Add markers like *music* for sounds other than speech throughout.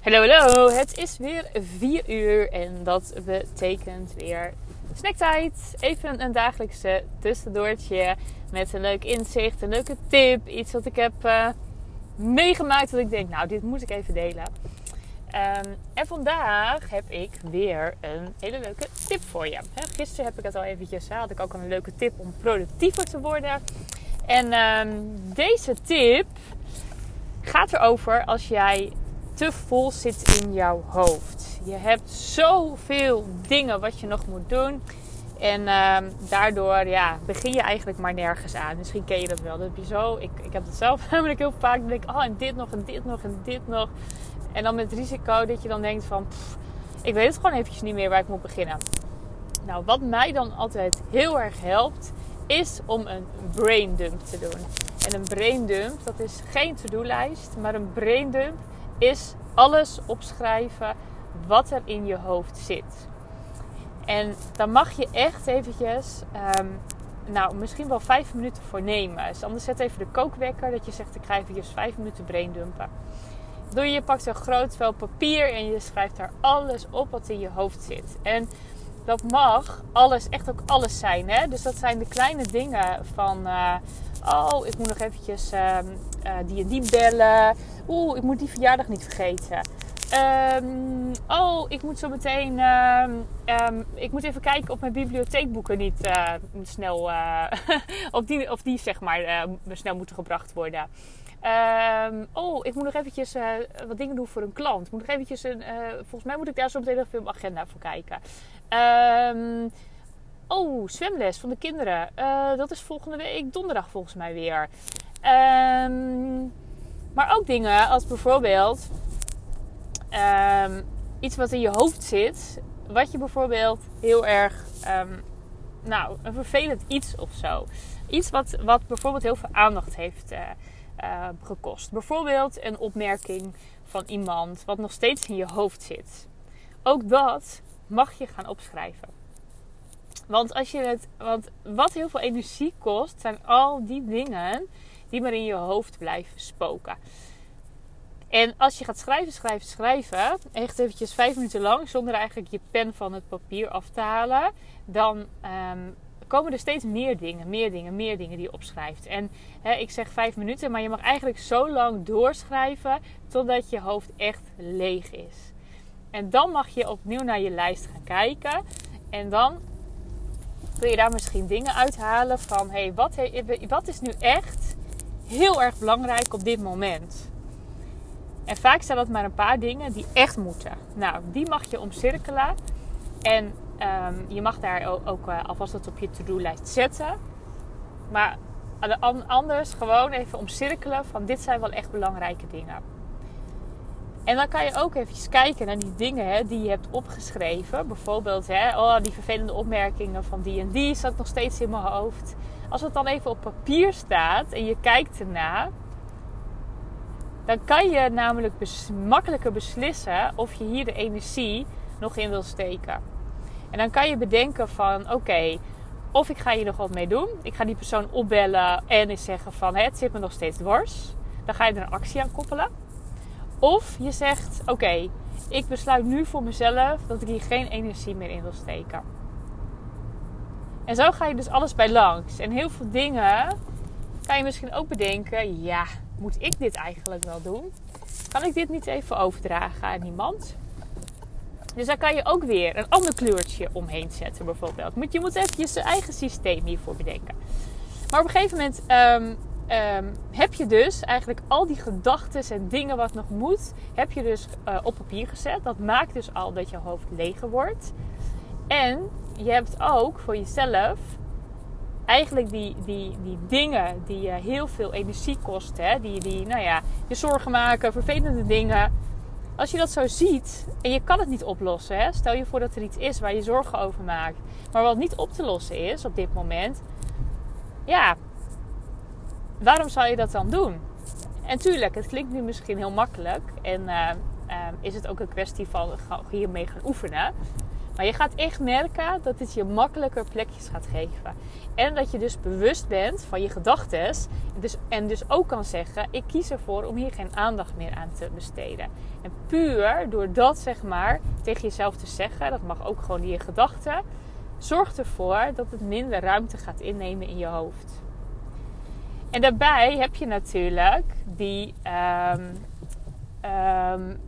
Hallo, hallo. Het is weer 4 uur en dat betekent weer snacktijd. Even een dagelijkse tussendoortje met een leuk inzicht, een leuke tip. Iets wat ik heb uh, meegemaakt dat ik denk, nou, dit moet ik even delen. Um, en vandaag heb ik weer een hele leuke tip voor je. Gisteren heb ik het al eventjes, had ik ook een leuke tip om productiever te worden. En um, deze tip gaat erover als jij te vol zit in jouw hoofd. Je hebt zoveel dingen wat je nog moet doen. En uh, daardoor ja, begin je eigenlijk maar nergens aan. Misschien ken je dat wel. Dat heb je zo. Ik, ik heb het zelf *laughs* namelijk heel vaak. Dan denk ik, oh, en dit nog, en dit nog, en dit nog. En dan met risico dat je dan denkt van... Ik weet het gewoon eventjes niet meer waar ik moet beginnen. Nou, wat mij dan altijd heel erg helpt... is om een brain dump te doen. En een brain dump, dat is geen to-do-lijst. Maar een brain dump is alles opschrijven wat er in je hoofd zit. En dan mag je echt eventjes, um, nou misschien wel vijf minuten voor nemen. Dus anders zet even de kookwekker dat je zegt ik ga eventjes vijf minuten braindumpen. Doe je, pakt een groot vel papier en je schrijft daar alles op wat in je hoofd zit. En dat mag alles, echt ook alles zijn. Hè? Dus dat zijn de kleine dingen van... Uh, oh, ik moet nog eventjes uh, uh, die en die bellen. Oeh, ik moet die verjaardag niet vergeten. Um, oh, ik moet zo meteen. Um, ik moet even kijken of mijn bibliotheekboeken niet uh, snel. *laughs* Of, die, of die zeg maar snel moeten gebracht worden. oh, ik moet nog eventjes wat dingen doen voor een klant. Moet nog eventjes een, volgens mij moet ik daar zo meteen even mijn agenda voor kijken. Oh, zwemles van de kinderen. dat is volgende week donderdag volgens mij weer. maar ook dingen als bijvoorbeeld um, iets wat in je hoofd zit, wat je bijvoorbeeld heel erg, um, nou, een vervelend iets of zo. Iets wat, wat bijvoorbeeld heel veel aandacht heeft uh, uh, gekost. Bijvoorbeeld een opmerking van iemand wat nog steeds in je hoofd zit. Ook dat mag je gaan opschrijven. Want, als je het, want wat heel veel energie kost, zijn al die dingen die maar in je hoofd blijven spoken. En als je gaat schrijven, schrijven, schrijven, echt eventjes vijf minuten lang, zonder eigenlijk je pen van het papier af te halen, dan um, komen er steeds meer dingen, meer dingen, meer dingen die je opschrijft. En ik zeg vijf minuten, maar je mag eigenlijk zo lang doorschrijven totdat je hoofd echt leeg is. En dan mag je opnieuw naar je lijst gaan kijken. En dan kun je daar misschien dingen uithalen van: hé, hey, wat, wat is nu echt heel erg belangrijk op dit moment? En vaak zijn dat maar een paar dingen die echt moeten. Nou, die mag je omcirkelen. En um, je mag daar ook, ook uh, alvast wat op je to-do-lijst zetten. Maar anders gewoon even omcirkelen van dit zijn wel echt belangrijke dingen. En dan kan je ook eventjes kijken naar die dingen hè, die je hebt opgeschreven. Bijvoorbeeld, hè, oh, die vervelende opmerkingen van die en die zat nog steeds in mijn hoofd. Als het dan even op papier staat en je kijkt ernaar, dan kan je namelijk makkelijker beslissen of je hier de energie nog in wil steken. En dan kan je bedenken van oké, of ik ga hier nog wat mee doen. Ik ga die persoon opbellen en eens zeggen van het zit me nog steeds dwars. Dan ga je er een actie aan koppelen. Of je zegt oké, ik besluit nu voor mezelf dat ik hier geen energie meer in wil steken. En zo ga je dus alles bij langs. En heel veel dingen kan je misschien ook bedenken, ja, moet ik dit eigenlijk wel doen? Kan ik dit niet even overdragen aan iemand? Dus daar kan je ook weer een ander kleurtje omheen zetten, bijvoorbeeld. Je moet even je eigen systeem hiervoor bedenken. Maar op een gegeven moment um, um, heb je dus eigenlijk al die gedachten en dingen wat nog moet, heb je dus uh, op papier gezet. Dat maakt dus al dat je hoofd leger wordt. En je hebt ook voor jezelf eigenlijk die, die, die dingen die je heel veel energie kosten, die, die nou ja, je zorgen maken, vervelende dingen. Als je dat zo ziet en je kan het niet oplossen, hè, stel je voor dat er iets is waar je zorgen over maakt, maar wat niet op te lossen is op dit moment, ja, waarom zou je dat dan doen? En tuurlijk, het klinkt nu misschien heel makkelijk en uh, uh, is het ook een kwestie van hiermee gaan oefenen. Maar je gaat echt merken dat dit je makkelijker plekjes gaat geven. En dat je dus bewust bent van je gedachten. Dus, en dus ook kan zeggen: ik kies ervoor om hier geen aandacht meer aan te besteden. En puur door dat zeg maar tegen jezelf te zeggen, dat mag ook gewoon in je gedachten, zorgt ervoor dat het minder ruimte gaat innemen in je hoofd. En daarbij heb je natuurlijk die. Um, um,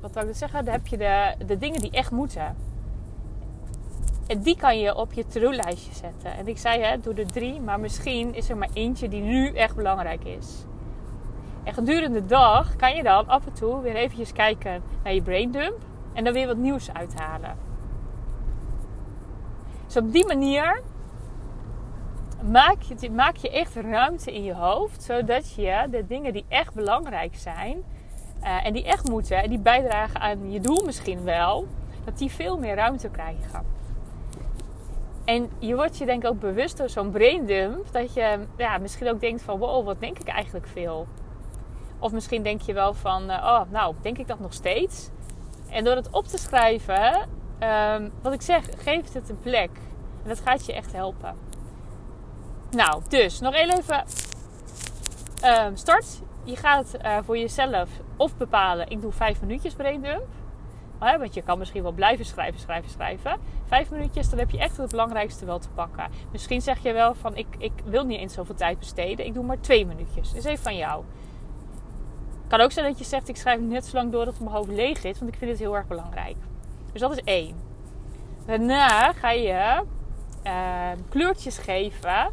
wat wil ik zeggen? Dan heb je de, de dingen die echt moeten. En die kan je op je to-do-lijstje zetten. En ik zei, hè, doe er drie, maar misschien is er maar eentje die nu echt belangrijk is. En gedurende de dag kan je dan af en toe weer eventjes kijken naar je braindump en dan weer wat nieuws uithalen. Dus op die manier maak je, maak je echt ruimte in je hoofd, zodat je de dingen die echt belangrijk zijn uh, en die echt moeten en die bijdragen aan je doel misschien wel, dat die veel meer ruimte krijgen. En je wordt je denk ik ook bewust door zo'n braindump dat je ja, misschien ook denkt van wow, wat denk ik eigenlijk veel. Of misschien denk je wel van uh, oh, nou, denk ik dat nog steeds. En door het op te schrijven, um, wat ik zeg, geeft het een plek. En dat gaat je echt helpen. Nou, dus nog even um, start. Je gaat uh, voor jezelf of bepalen, ik doe vijf minuutjes braindump. Hè, want je kan misschien wel blijven schrijven, schrijven, schrijven. Vijf minuutjes, dan heb je echt het belangrijkste wel te pakken. Misschien zeg je wel van, ik, ik wil niet eens zoveel tijd besteden. Ik doe maar twee minuutjes. Is even van jou. kan ook zijn dat je zegt, ik schrijf net zo lang door dat mijn hoofd leeg is. Want ik vind het heel erg belangrijk. Dus dat is één. Daarna ga je uh, kleurtjes geven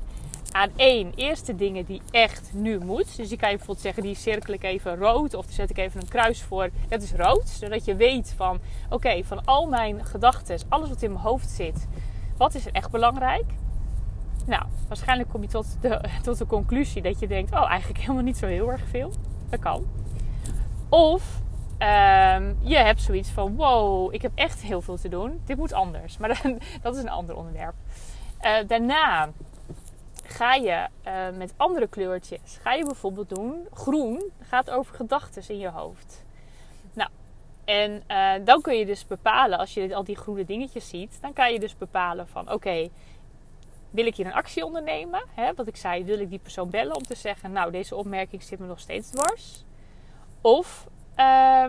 aan één, eerste dingen die echt nu moet. Dus die kan je bijvoorbeeld zeggen, die cirkel ik even rood. Of zet ik even een kruis voor, dat is rood. Zodat je weet van, oké, van al mijn gedachten, alles wat in mijn hoofd zit. Wat is er echt belangrijk? Nou, waarschijnlijk kom je tot de, *laughs* tot de conclusie dat je denkt, oh, eigenlijk helemaal niet zo heel erg veel. Dat kan. Of um, je hebt zoiets van, wow, ik heb echt heel veel te doen. Dit moet anders. Maar *laughs* dat is een ander onderwerp. Uh, daarna ga je uh, met andere kleurtjes, ga je bijvoorbeeld doen, groen gaat over gedachten in je hoofd. Nou, en uh, dan kun je dus bepalen, als je al die groene dingetjes ziet, dan kan je dus bepalen van oké, wil ik hier een actie ondernemen? Hè, wat ik zei, wil ik die persoon bellen om te zeggen, nou deze opmerking zit me nog steeds dwars? Of uh,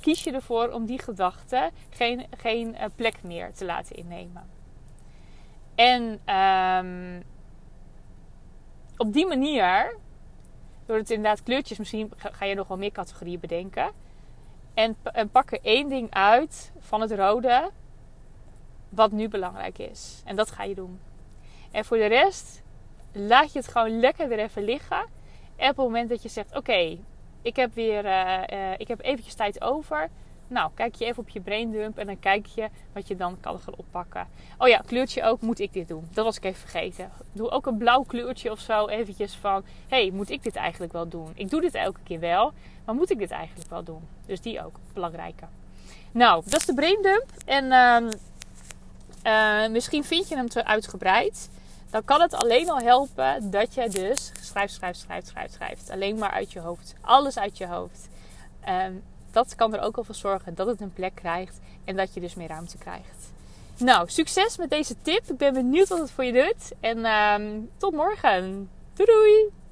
kies je ervoor om die gedachte geen, geen uh, plek meer te laten innemen? En um, op die manier, door het inderdaad kleurtjes, misschien ga je nog wel meer categorieën bedenken. En, en pak er één ding uit van het rode, wat nu belangrijk is. En dat ga je doen. En voor de rest, laat je het gewoon lekker weer even liggen. En op het moment dat je zegt: Oké, ik heb weer uh, uh, ik heb eventjes tijd over nou, kijk je even op je braindump en dan kijk je wat je dan kan gaan oppakken. Oh ja, kleurtje ook, moet ik dit doen? Dat was ik even vergeten. Doe ook een blauw kleurtje of zo eventjes van... hey, moet ik dit eigenlijk wel doen? Ik doe dit elke keer wel, maar moet ik dit eigenlijk wel doen? Dus die ook, belangrijke. Nou, dat is de braindump. En uh, uh, misschien vind je hem te uitgebreid. Dan kan het alleen al helpen dat je dus schrijft, schrijft, schrijft, schrijft, schrijft. Alleen maar uit je hoofd. Alles uit je hoofd. Um, dat kan er ook al voor zorgen dat het een plek krijgt en dat je dus meer ruimte krijgt. Nou, succes met deze tip. Ik ben benieuwd wat het voor je doet. En uh, tot morgen. Doei doei!